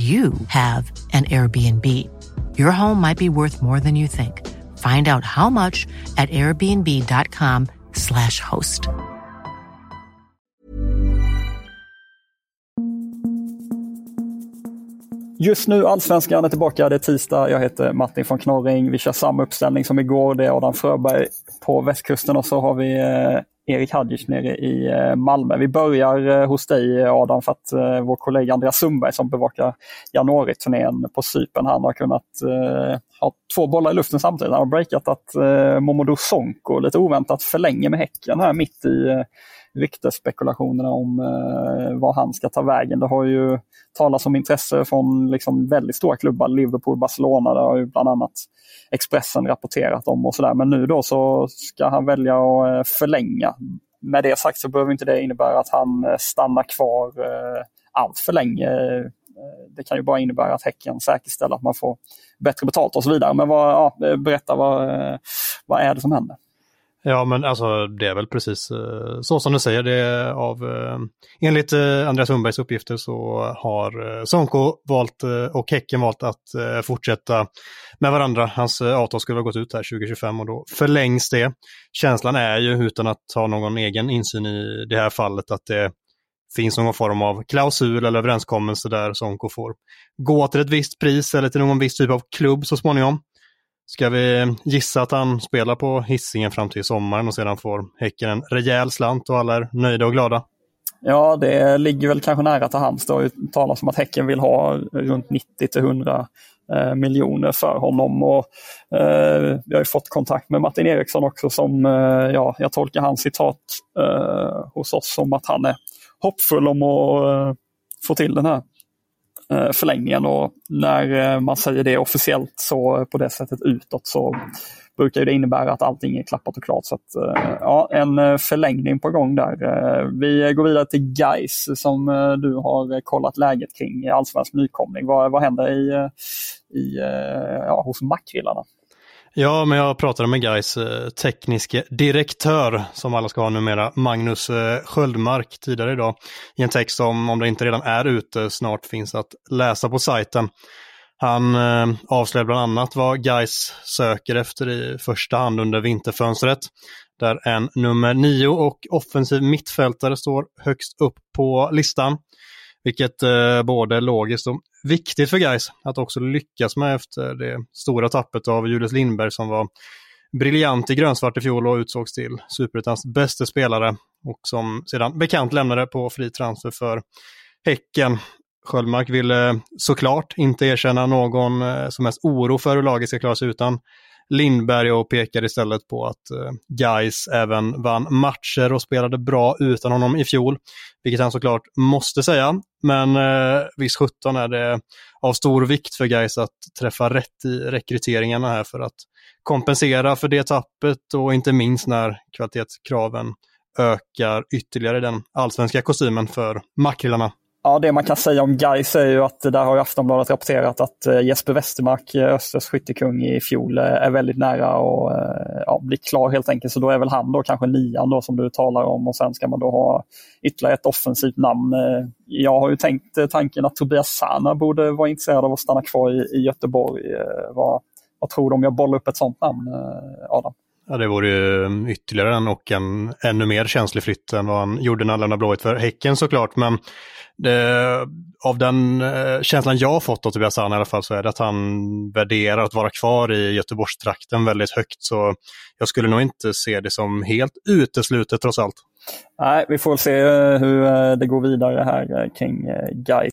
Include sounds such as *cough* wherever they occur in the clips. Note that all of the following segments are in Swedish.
you have an Airbnb. Your home might be worth more than you think. Find out how much at airbnb.com/slash host. Just nu Allsvenskan är tillbaka. Det är tisdag. Jag heter Martin von Knorring. Vi kör samma uppställning som igår. Det är Adam Fröberg på västkusten och så har vi eh, Erik Hadjic nere i eh, Malmö. Vi börjar eh, hos dig Adam för att eh, vår kollega Andreas Sundberg som bevakar januariturnén på Cypern, han har kunnat ha två bollar i luften samtidigt. Han har breakat att Momodou Sonko lite oväntat förlänger med Häcken här mitt i ryktesspekulationerna om eh, vad han ska ta vägen. Det har ju talats om intresse från liksom väldigt stora klubbar, Liverpool, Barcelona, det har ju bland annat Expressen rapporterat om och sådär. Men nu då så ska han välja att eh, förlänga. Med det sagt så behöver inte det innebära att han eh, stannar kvar eh, allt för länge. Eh, det kan ju bara innebära att Häcken säkerställer att man får bättre betalt och så vidare. Men vad, ja, eh, berätta, vad, vad är det som händer? Ja, men alltså det är väl precis eh, så som du säger. Det är av, eh, enligt eh, Andreas Sundbergs uppgifter så har eh, Sonko valt eh, och Häcken valt att eh, fortsätta med varandra. Hans avtal skulle ha gått ut här 2025 och då förlängs det. Känslan är ju, utan att ha någon egen insyn i det här fallet, att det finns någon form av klausul eller överenskommelse där Sonko får gå till ett visst pris eller till någon viss typ av klubb så småningom. Ska vi gissa att han spelar på hissingen fram till sommaren och sedan får Häcken en rejäl slant och alla är nöjda och glada? Ja, det ligger väl kanske nära till hands. Det har ju talats om att Häcken vill ha runt 90 till 100 eh, miljoner för honom. Och, eh, vi har fått kontakt med Martin Eriksson också som, eh, ja, jag tolkar hans citat eh, hos oss som att han är hoppfull om att eh, få till den här Eh, förlängningen och när eh, man säger det officiellt så på det sättet utåt så brukar det innebära att allting är klappat och klart. Så att, eh, ja, en förlängning på gång där. Vi går vidare till Geis som du har kollat läget kring allsvensk nykomling. Vad, vad händer i, i, ja, hos makrillarna? Ja, men jag pratade med Gais eh, tekniske direktör, som alla ska ha numera, Magnus eh, Sköldmark tidigare idag, i en text som, om det inte redan är ute, snart finns att läsa på sajten. Han eh, avslöjar bland annat vad Gais söker efter i första hand under vinterfönstret, där en nummer nio och offensiv mittfältare står högst upp på listan. Vilket eh, både är logiskt och viktigt för guys att också lyckas med efter det stora tappet av Julius Lindberg som var briljant i grönsvart i fjol och utsågs till Superettans bästa spelare och som sedan bekant lämnade på fri transfer för Häcken. Sköldmark ville eh, såklart inte erkänna någon eh, som helst oro för hur laget ska klara sig utan Lindberg och pekar istället på att eh, Geis även vann matcher och spelade bra utan honom i fjol. Vilket han såklart måste säga. Men eh, visst 17 är det av stor vikt för Geis att träffa rätt i rekryteringarna här för att kompensera för det tappet och inte minst när kvalitetskraven ökar ytterligare i den allsvenska kostymen för makrillarna. Ja, det man kan säga om Gais är ju att där har Aftonbladet rapporterat att eh, Jesper Westermark, eh, Östers skyttekung i fjol, eh, är väldigt nära att ja, bli klar helt enkelt. Så då är väl han då kanske nian då som du talar om och sen ska man då ha ytterligare ett offensivt namn. Jag har ju tänkt tanken att Tobias Sana borde vara intresserad av att stanna kvar i, i Göteborg. Vad, vad tror du om jag bollar upp ett sånt namn, Adam? Ja, det vore ju mm, ytterligare en och en ännu mer känslig flytt än vad han gjorde när han lämnade Blåvitt för Häcken såklart. Men det, av den eh, känslan jag har fått av Tobias Anna i alla fall så är det att han värderar att vara kvar i Göteborgstrakten väldigt högt. Så jag skulle nog inte se det som helt uteslutet trots allt. Nej, vi får se eh, hur eh, det går vidare här kring Gais.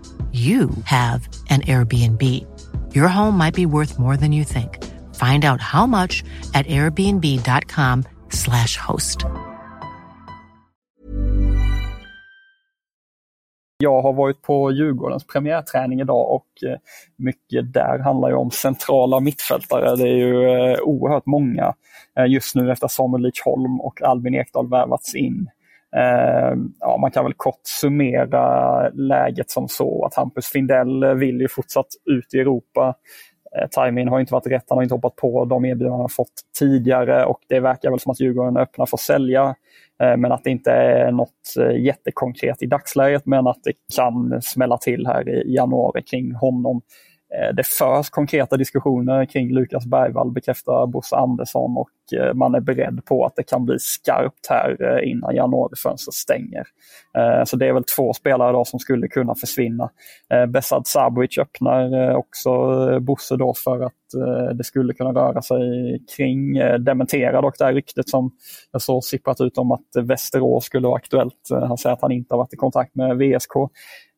you have an Airbnb. Your home might be worth more than you think. Find out how much at airbnb.com slash host. Jag har varit på Djurgårdens premiärträning idag och eh, mycket där handlar ju om centrala mittfältare. Det är ju eh, oerhört många eh, just nu efter Samuel Lidsholm och Albin Ekdal värvats in Eh, ja, man kan väl kort summera läget som så att Hampus Findell vill ju fortsatt ut i Europa. Eh, timingen har inte varit rätt, han har inte hoppat på de erbjudanden han fått tidigare och det verkar väl som att Djurgården öppnar för att sälja. Eh, men att det inte är något eh, jättekonkret i dagsläget men att det kan smälla till här i januari kring honom. Eh, det förs konkreta diskussioner kring Lukas Bergvall, bekräftar Bosse Andersson och eh, man är beredd på att det kan bli skarpt här eh, innan januarifönstret stänger. Så det är väl två spelare då som skulle kunna försvinna. Besad Sabovic öppnar också Bosse då för att det skulle kunna röra sig kring, dementerar dock det här ryktet som jag såg sipprat ut om att Västerås skulle vara aktuellt. Han säger att han inte har varit i kontakt med VSK.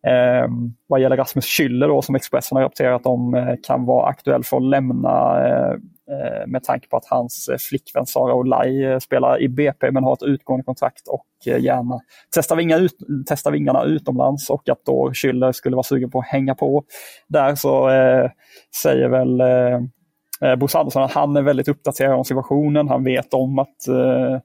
Eh, vad gäller Rasmus Schüller då, som Expressen har rapporterat om eh, kan vara aktuell för att lämna eh, eh med tanke på att hans eh, flickvän Sara Olaj spelar i BP men har ett utgående kontrakt och gärna testar, vinga ut, testar vingarna utomlands och att då Schüller skulle vara sugen på att hänga på. Där så säger väl eh, Bosse Andersson att han är väldigt uppdaterad om situationen. Han vet om att Eh,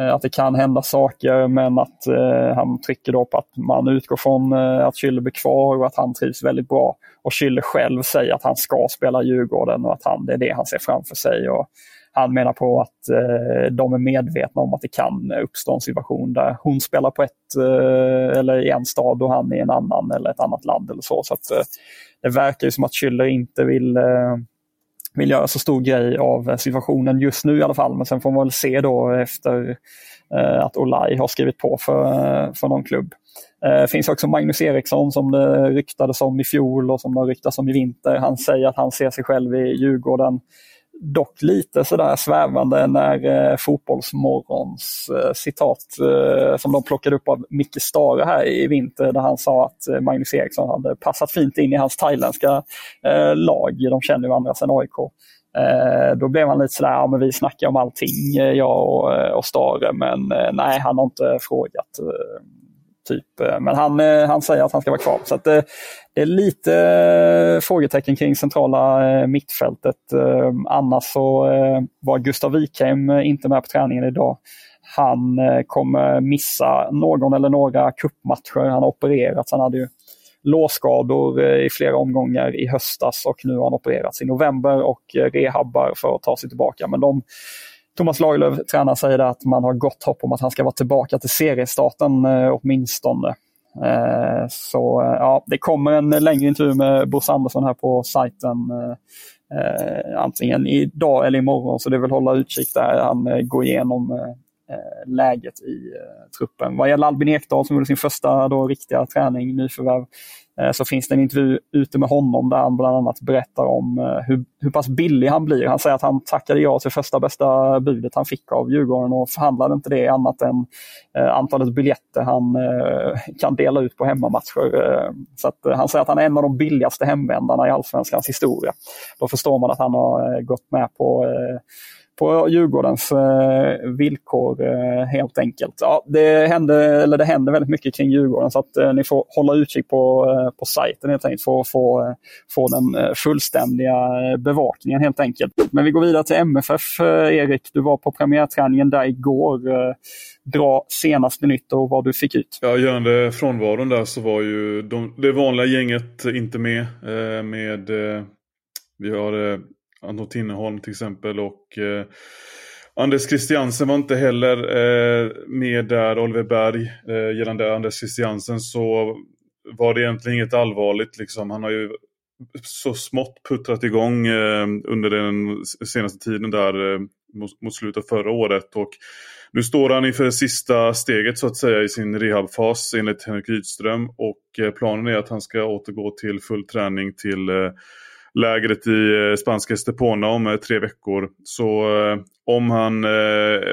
Eh, att det kan hända saker men att eh, han trycker då på att man utgår från eh, att Schüller blir kvar och att han trivs väldigt bra. Och Schüller själv säger att han ska spela Djurgården och att han, det är det han ser framför sig. Och han menar på att eh, de är medvetna om att det kan uppstå en situation där hon spelar på ett eh, eller i en stad och han i en annan eller ett annat land eller så. Så att, eh, det verkar ju som att Schüller inte vill eh, vill göra så alltså stor grej av eh, situationen just nu i alla fall. Men sen får man väl se då efter eh, att Olaj har skrivit på för, eh, för någon klubb. Det eh, finns också Magnus Eriksson som det ryktades om i fjol och som det ryktas om i vinter. Han säger att han ser sig själv i Djurgården dock lite sådär svävande när eh, Fotbollsmorgons eh, citat eh, som de plockade upp av Micke Stare här i vinter där han sa att eh, Magnus Eriksson hade passat fint in i hans thailändska eh, lag. De känner ju varandra sedan AIK. Eh, då blev han lite sådär, ja men vi snackar om allting, eh, jag och, eh, och Stare, men eh, nej han har inte frågat. Eh, Typ. Eh, men han, eh, han säger att han ska vara kvar. Så det, eh, det är lite frågetecken kring centrala mittfältet. Annars så var Gustav Wikheim inte med på träningen idag. Han kommer missa någon eller några kuppmatcher. Han har opererats. Han hade ju låsskador i flera omgångar i höstas och nu har han opererats i november och rehabbar för att ta sig tillbaka. Men de Thomas Lagerlöf, tränaren, säger att man har gott hopp om att han ska vara tillbaka till seriestarten eh, åtminstone. Eh, så eh, ja, det kommer en längre intervju med Bosse Andersson här på sajten. Antingen idag eller imorgon, så det är väl hålla utkik där. Han går igenom läget i truppen. Vad gäller Albin Ekdal som gjorde sin första då, riktiga träning, nyförvärv, Eh, så finns det en intervju ute med honom där han bland annat berättar om eh, hur, hur pass billig han blir. Han säger att han tackade ja till första bästa budet han fick av Djurgården och förhandlade inte det annat än eh, antalet biljetter han kan dela ut på hemmamatcher. Så att han säger att han är en av de billigaste hemvändarna i allsvenskans historia. Då förstår man att han har gått med på på Djurgårdens eh, villkor eh, helt enkelt. Ja, det, händer, eller det händer väldigt mycket kring Djurgården så att eh, ni får hålla utkik på, eh, på sajten helt enkelt för att få, eh, få den eh, fullständiga eh, bevakningen helt enkelt. Men vi går vidare till MFF. Eh, Erik, du var på premiärträningen där igår. Dra senaste nytt och vad du fick ut. Ja, gällande frånvaron där så var ju de, det vanliga gänget inte med. med vi har Anton Tinneholm till exempel och eh, Anders Christiansen var inte heller eh, med där, Oliver Berg. Eh, gällande Anders Christiansen så var det egentligen inget allvarligt. Liksom. Han har ju så smått puttrat igång eh, under den senaste tiden där eh, mot, mot slutet av förra året. Och nu står han inför det sista steget så att säga i sin rehabfas enligt Henrik Rydström. Och eh, planen är att han ska återgå till full träning till eh, lägret i eh, spanska Estepona om eh, tre veckor. Så eh, om han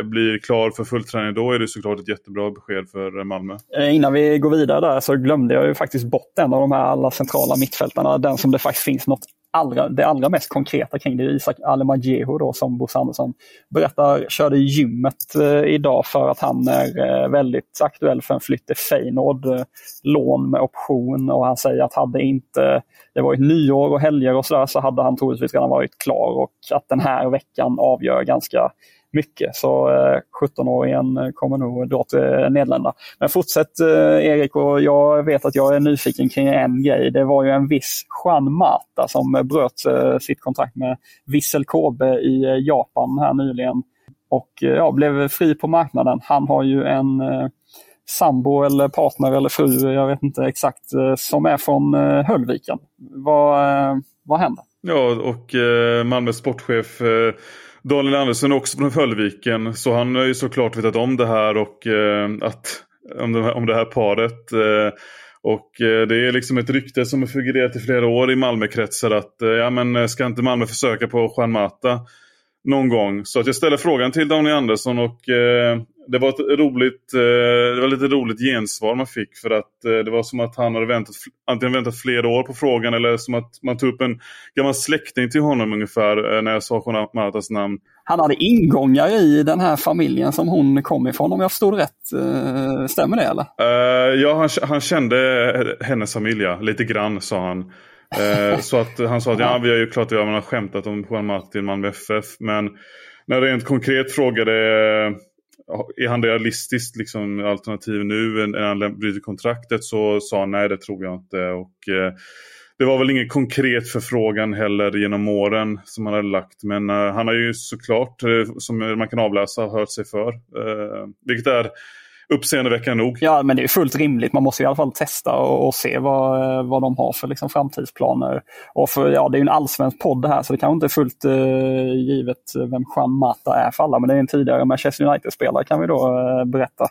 blir klar för fullträning då är det såklart ett jättebra besked för Malmö. Innan vi går vidare där så glömde jag ju faktiskt bort en av de här alla centrala mittfältarna. Den som det faktiskt finns något allra, det allra mest konkreta kring det är Isak Alemajehu då som Bosse Andersson berättar körde gymmet eh, idag för att han är eh, väldigt aktuell för en flytt till Feyenoord. Eh, lån med option och han säger att hade inte det varit nyår och helger och sådär så hade han troligtvis redan varit klar och att den här veckan avgör ganska mycket. Så eh, 17-åringen eh, kommer nog dra till Nederländerna. Men fortsätt eh, Erik och jag vet att jag är nyfiken kring en grej. Det var ju en viss Juan Mata som bröt eh, sitt kontrakt med Vissel Kobe i eh, Japan här nyligen och eh, ja, blev fri på marknaden. Han har ju en eh, sambo eller partner eller fru, jag vet inte exakt, som är från Höllviken. Vad, vad händer? Ja, och Malmös sportchef Daniel Andersson är också från Höllviken så han har ju såklart vetat om det här och eh, att, om, det här, om det här paret. Eh, och eh, det är liksom ett rykte som har figurerat i flera år i Malmökretsar att eh, ja, men eh, ska inte Malmö försöka på Juan Mata någon gång? Så att jag ställer frågan till Daniel Andersson och eh, det var ett roligt, eh, det var lite roligt gensvar man fick för att eh, det var som att han hade väntat, antingen väntat flera år på frågan eller som att man tog upp en gammal släkting till honom ungefär eh, när jag sa Juan Matas namn. Han hade ingångar i den här familjen som hon kom ifrån om jag förstod rätt. Stämmer det eller? ja, han, han kände hennes familj lite grann sa han. så att han sa att ja, vi har ju klart att vi har skämtat om Juan Mata till Malmö FF men när rent konkret frågade är han realistiskt liksom, alternativ nu när han bryter kontraktet så sa han nej det tror jag inte. Och, eh, det var väl ingen konkret förfrågan heller genom åren som han hade lagt. Men eh, han har ju såklart, eh, som man kan avläsa, hört sig för. Eh, vilket är uppseendeväckande nog. Ja, men det är fullt rimligt. Man måste i alla fall testa och, och se vad, vad de har för liksom, framtidsplaner. Och för, ja, det är en allsvensk podd det här så det kanske inte är fullt uh, givet vem Juan Mata är för alla. Men det är en tidigare Manchester United-spelare kan vi då uh, berätta.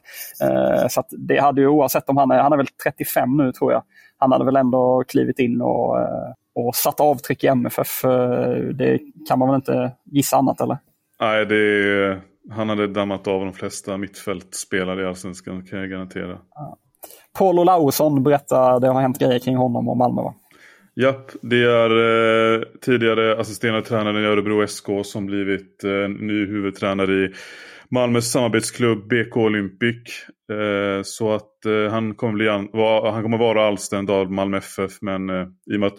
Uh, så det hade ju oavsett om han är, han är väl 35 nu tror jag. Han hade väl ändå klivit in och, och satt avtryck i MFF. Det kan man väl inte gissa annat eller? Nej, det är han hade dammat av de flesta mittfältspelare i Allsvenskan kan jag garantera. Ja. Paul Olausson berättar, det har hänt grejer kring honom och Malmö va? Japp, det är eh, tidigare assisterande tränare i Örebro SK som blivit eh, ny huvudtränare i Malmös samarbetsklubb BK Olympic. Eh, så att eh, han, kommer bli va, han kommer vara anställd av Malmö FF men eh, i och med att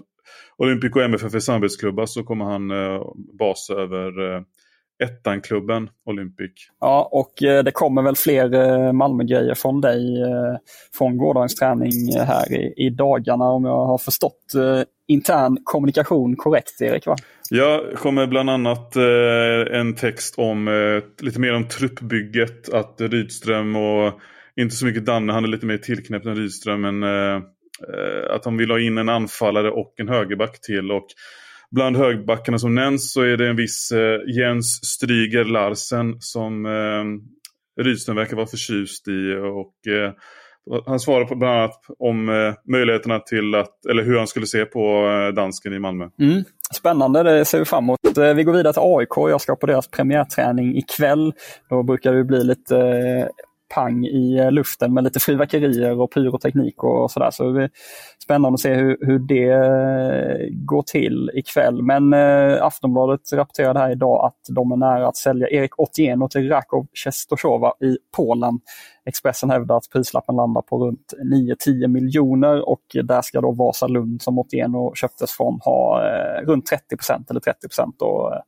Olympic och MFF är samarbetsklubbar så kommer han eh, basa över eh, ettan-klubben Olympic. Ja, och eh, det kommer väl fler eh, Malmö-grejer från dig eh, från gårdagens träning här i, i dagarna om jag har förstått intern kommunikation korrekt, Erik? Va? Jag kommer bland annat en text om lite mer om truppbygget. Att Rydström och inte så mycket Danne, han är lite mer tillknäppt än Rydström. Men att de vill ha in en anfallare och en högerback till. Och bland högbackarna som nämns så är det en viss eh, Jens Stryger Larsen som eh, Rydström verkar vara förtjust i. Och eh, han svarar på bland annat om eh, möjligheterna till att, eller hur han skulle se på eh, dansken i Malmö. Mm. Spännande, det ser vi fram emot. Eh, vi går vidare till AIK. Jag ska på deras premiärträning ikväll. Då brukar det bli lite eh, pang i eh, luften med lite fyrverkerier och pyroteknik och sådär. Så det är spännande att se hur, hur det eh, går till ikväll. Men eh, Aftonbladet rapporterade här idag att de är nära att sälja Erik Otieno till Rakov Czestochowa i Polen. Expressen hävdar att prislappen landar på runt 9-10 miljoner och där ska då Vasalund som Otieno köptes från ha eh, runt 30% eller 30 då,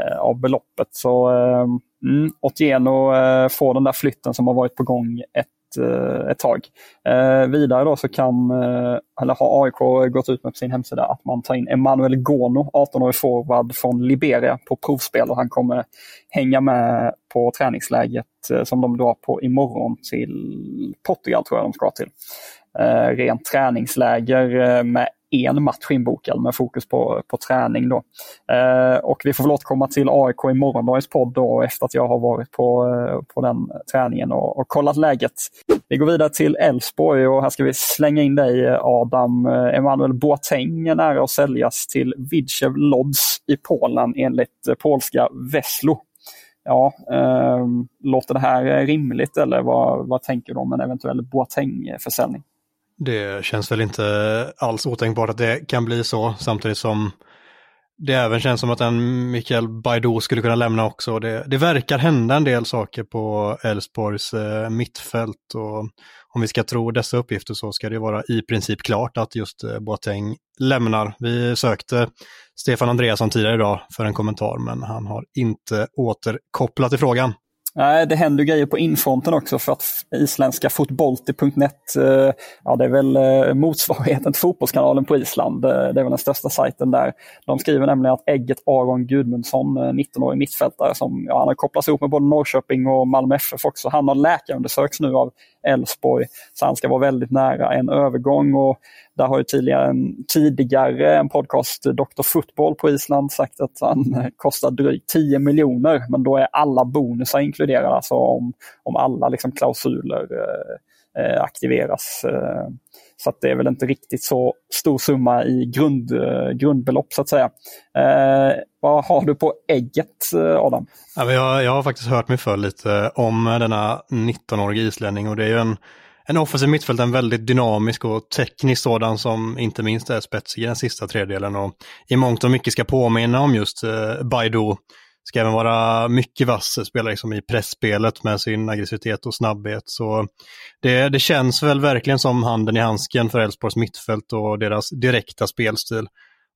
eh, av beloppet. Så eh, Mm, Otieno eh, får den där flytten som har varit på gång ett, eh, ett tag. Eh, vidare då så kan, eh, eller har AIK gått ut med på sin hemsida att man tar in Emanuel Gono, 18-årig forward från Liberia på provspel och han kommer hänga med på träningsläget eh, som de drar på imorgon till Portugal tror jag de ska till. Eh, rent träningsläger eh, med en match inbokad med fokus på, på träning. Då. Eh, och vi får väl återkomma till AIK i morgondagens podd då, efter att jag har varit på, eh, på den träningen och, och kollat läget. Vi går vidare till Elfsborg och här ska vi slänga in dig Adam. Eh, Emanuel Boateng är nära att säljas till Widzew Lodz i Polen enligt eh, polska Veslo. Ja, eh, låter det här rimligt eller vad, vad tänker du om en eventuell Boateng-försäljning? Det känns väl inte alls otänkbart att det kan bli så, samtidigt som det även känns som att en Mikael Baidoo skulle kunna lämna också. Det, det verkar hända en del saker på Elfsborgs eh, mittfält och om vi ska tro dessa uppgifter så ska det vara i princip klart att just eh, Boateng lämnar. Vi sökte Stefan Andreasson tidigare idag för en kommentar men han har inte återkopplat i frågan. Nej, det händer grejer på infronten också för att isländska fotbolti.net, eh, ja det är väl eh, motsvarigheten till Fotbollskanalen på Island. Eh, det är väl den största sajten där. De skriver nämligen att ägget Aron Gudmundsson, 19-årig mittfältare, som ja, han har kopplats ihop med både Norrköping och Malmö FF också. Han har läkarundersökts nu av Elfsborg, så han ska vara väldigt nära en övergång. Och där har ju tidigare, tidigare en podcast, Dr. Football på Island, sagt att han kostar drygt 10 miljoner, men då är alla bonusar inkluderade, alltså om, om alla liksom klausuler eh Eh, aktiveras. Eh, så det är väl inte riktigt så stor summa i grund, eh, grundbelopp så att säga. Eh, vad har du på ägget eh, Adam? Ja, jag, jag har faktiskt hört mig för lite om denna 19-åriga islänning och det är ju en en offensiv mittfält, en väldigt dynamisk och teknisk sådan som inte minst är spetsig i den sista tredjedelen och i mångt och mycket ska påminna om just eh, Baidu. Ska även vara mycket vass, spelar liksom i pressspelet med sin aggressivitet och snabbhet. Så det, det känns väl verkligen som handen i handsken för Elfsborgs mittfält och deras direkta spelstil.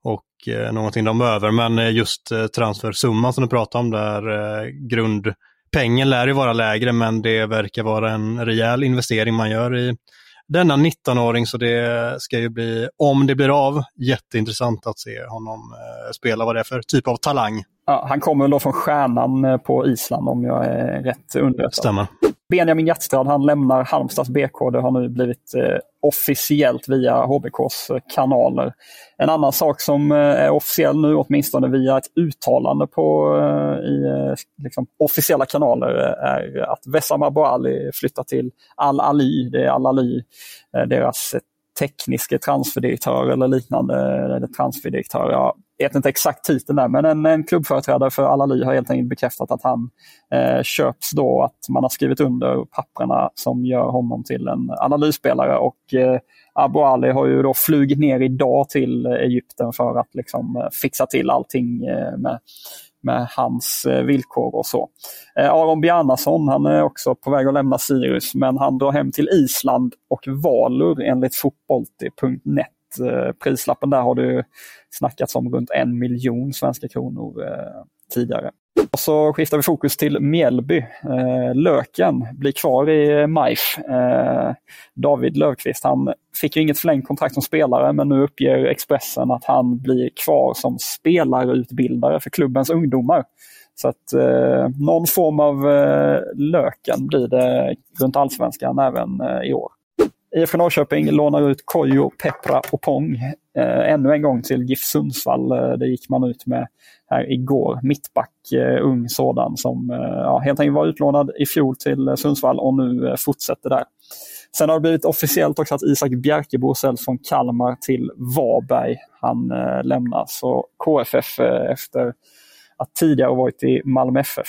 Och eh, någonting de behöver, men eh, just eh, transfersumman som du pratar om där, eh, grundpengen lär ju vara lägre, men det verkar vara en rejäl investering man gör i denna 19-åring, så det ska ju bli, om det blir av, jätteintressant att se honom eh, spela vad det är för typ av talang. Ja, han kommer då från Stjärnan eh, på Island om jag är rätt underrättad. Stämmer. Benjamin Hjertstrand han lämnar Halmstads BK. Det har nu blivit eh, officiellt via HBKs eh, kanaler. En annan sak som eh, är officiell nu, åtminstone via ett uttalande på, eh, i eh, liksom, officiella kanaler, eh, är att Wessam Abou Ali flyttar till Al-Ali. Det är Al-Ali, eh, deras tekniske transferdirektör eller liknande. Eller transferdirektör, jag vet inte exakt titeln där, men en, en klubbföreträdare för Alali har helt enkelt bekräftat att han eh, köps då, att man har skrivit under papperna som gör honom till en analysspelare och eh, Abu Ali har ju då flugit ner idag till Egypten för att liksom eh, fixa till allting eh, med med hans eh, villkor och så. Eh, Aron Bjarnason, han är också på väg att lämna Sirius, men han drar hem till Island och Valur enligt fotbollti.net. Eh, prislappen där har det snackats om runt en miljon svenska kronor eh, tidigare. Och så skiftar vi fokus till Mjällby. Eh, Löken blir kvar i MIF. Eh, David Löfqvist, han fick ju inget förlängt kontrakt som spelare men nu uppger Expressen att han blir kvar som spelarutbildare för klubbens ungdomar. Så att eh, någon form av eh, Löken blir det runt allsvenskan även eh, i år. IFK Norrköping lånar ut Kojo, Peppra och Pong eh, ännu en gång till GIF Sundsvall. Eh, det gick man ut med här igår. Mittback, eh, ung sådan som eh, ja, helt enkelt var utlånad i fjol till eh, Sundsvall och nu eh, fortsätter där. Sen har det blivit officiellt också att Isak Bjerkebo säljs från Kalmar till Varberg. Han eh, lämnar så KFF eh, efter att tidigare varit i Malmö FF.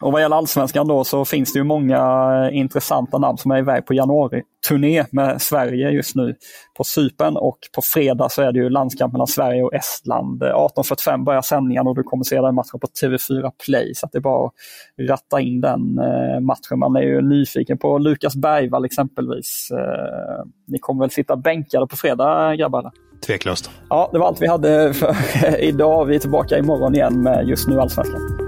Och vad gäller allsvenskan då så finns det ju många intressanta namn som är iväg på januari-turné med Sverige just nu på Sypen och på fredag så är det ju landskamp mellan Sverige och Estland. 18.45 börjar sändningen och du kommer se den matchen på TV4 Play så det är bara att ratta in den eh, matchen. Man är ju nyfiken på Lukas Bergvall exempelvis. Eh, ni kommer väl sitta bänkade på fredag grabbar? Tveklöst. Ja, det var allt vi hade för *laughs* idag. Vi är tillbaka imorgon igen med just nu Allsvenskan.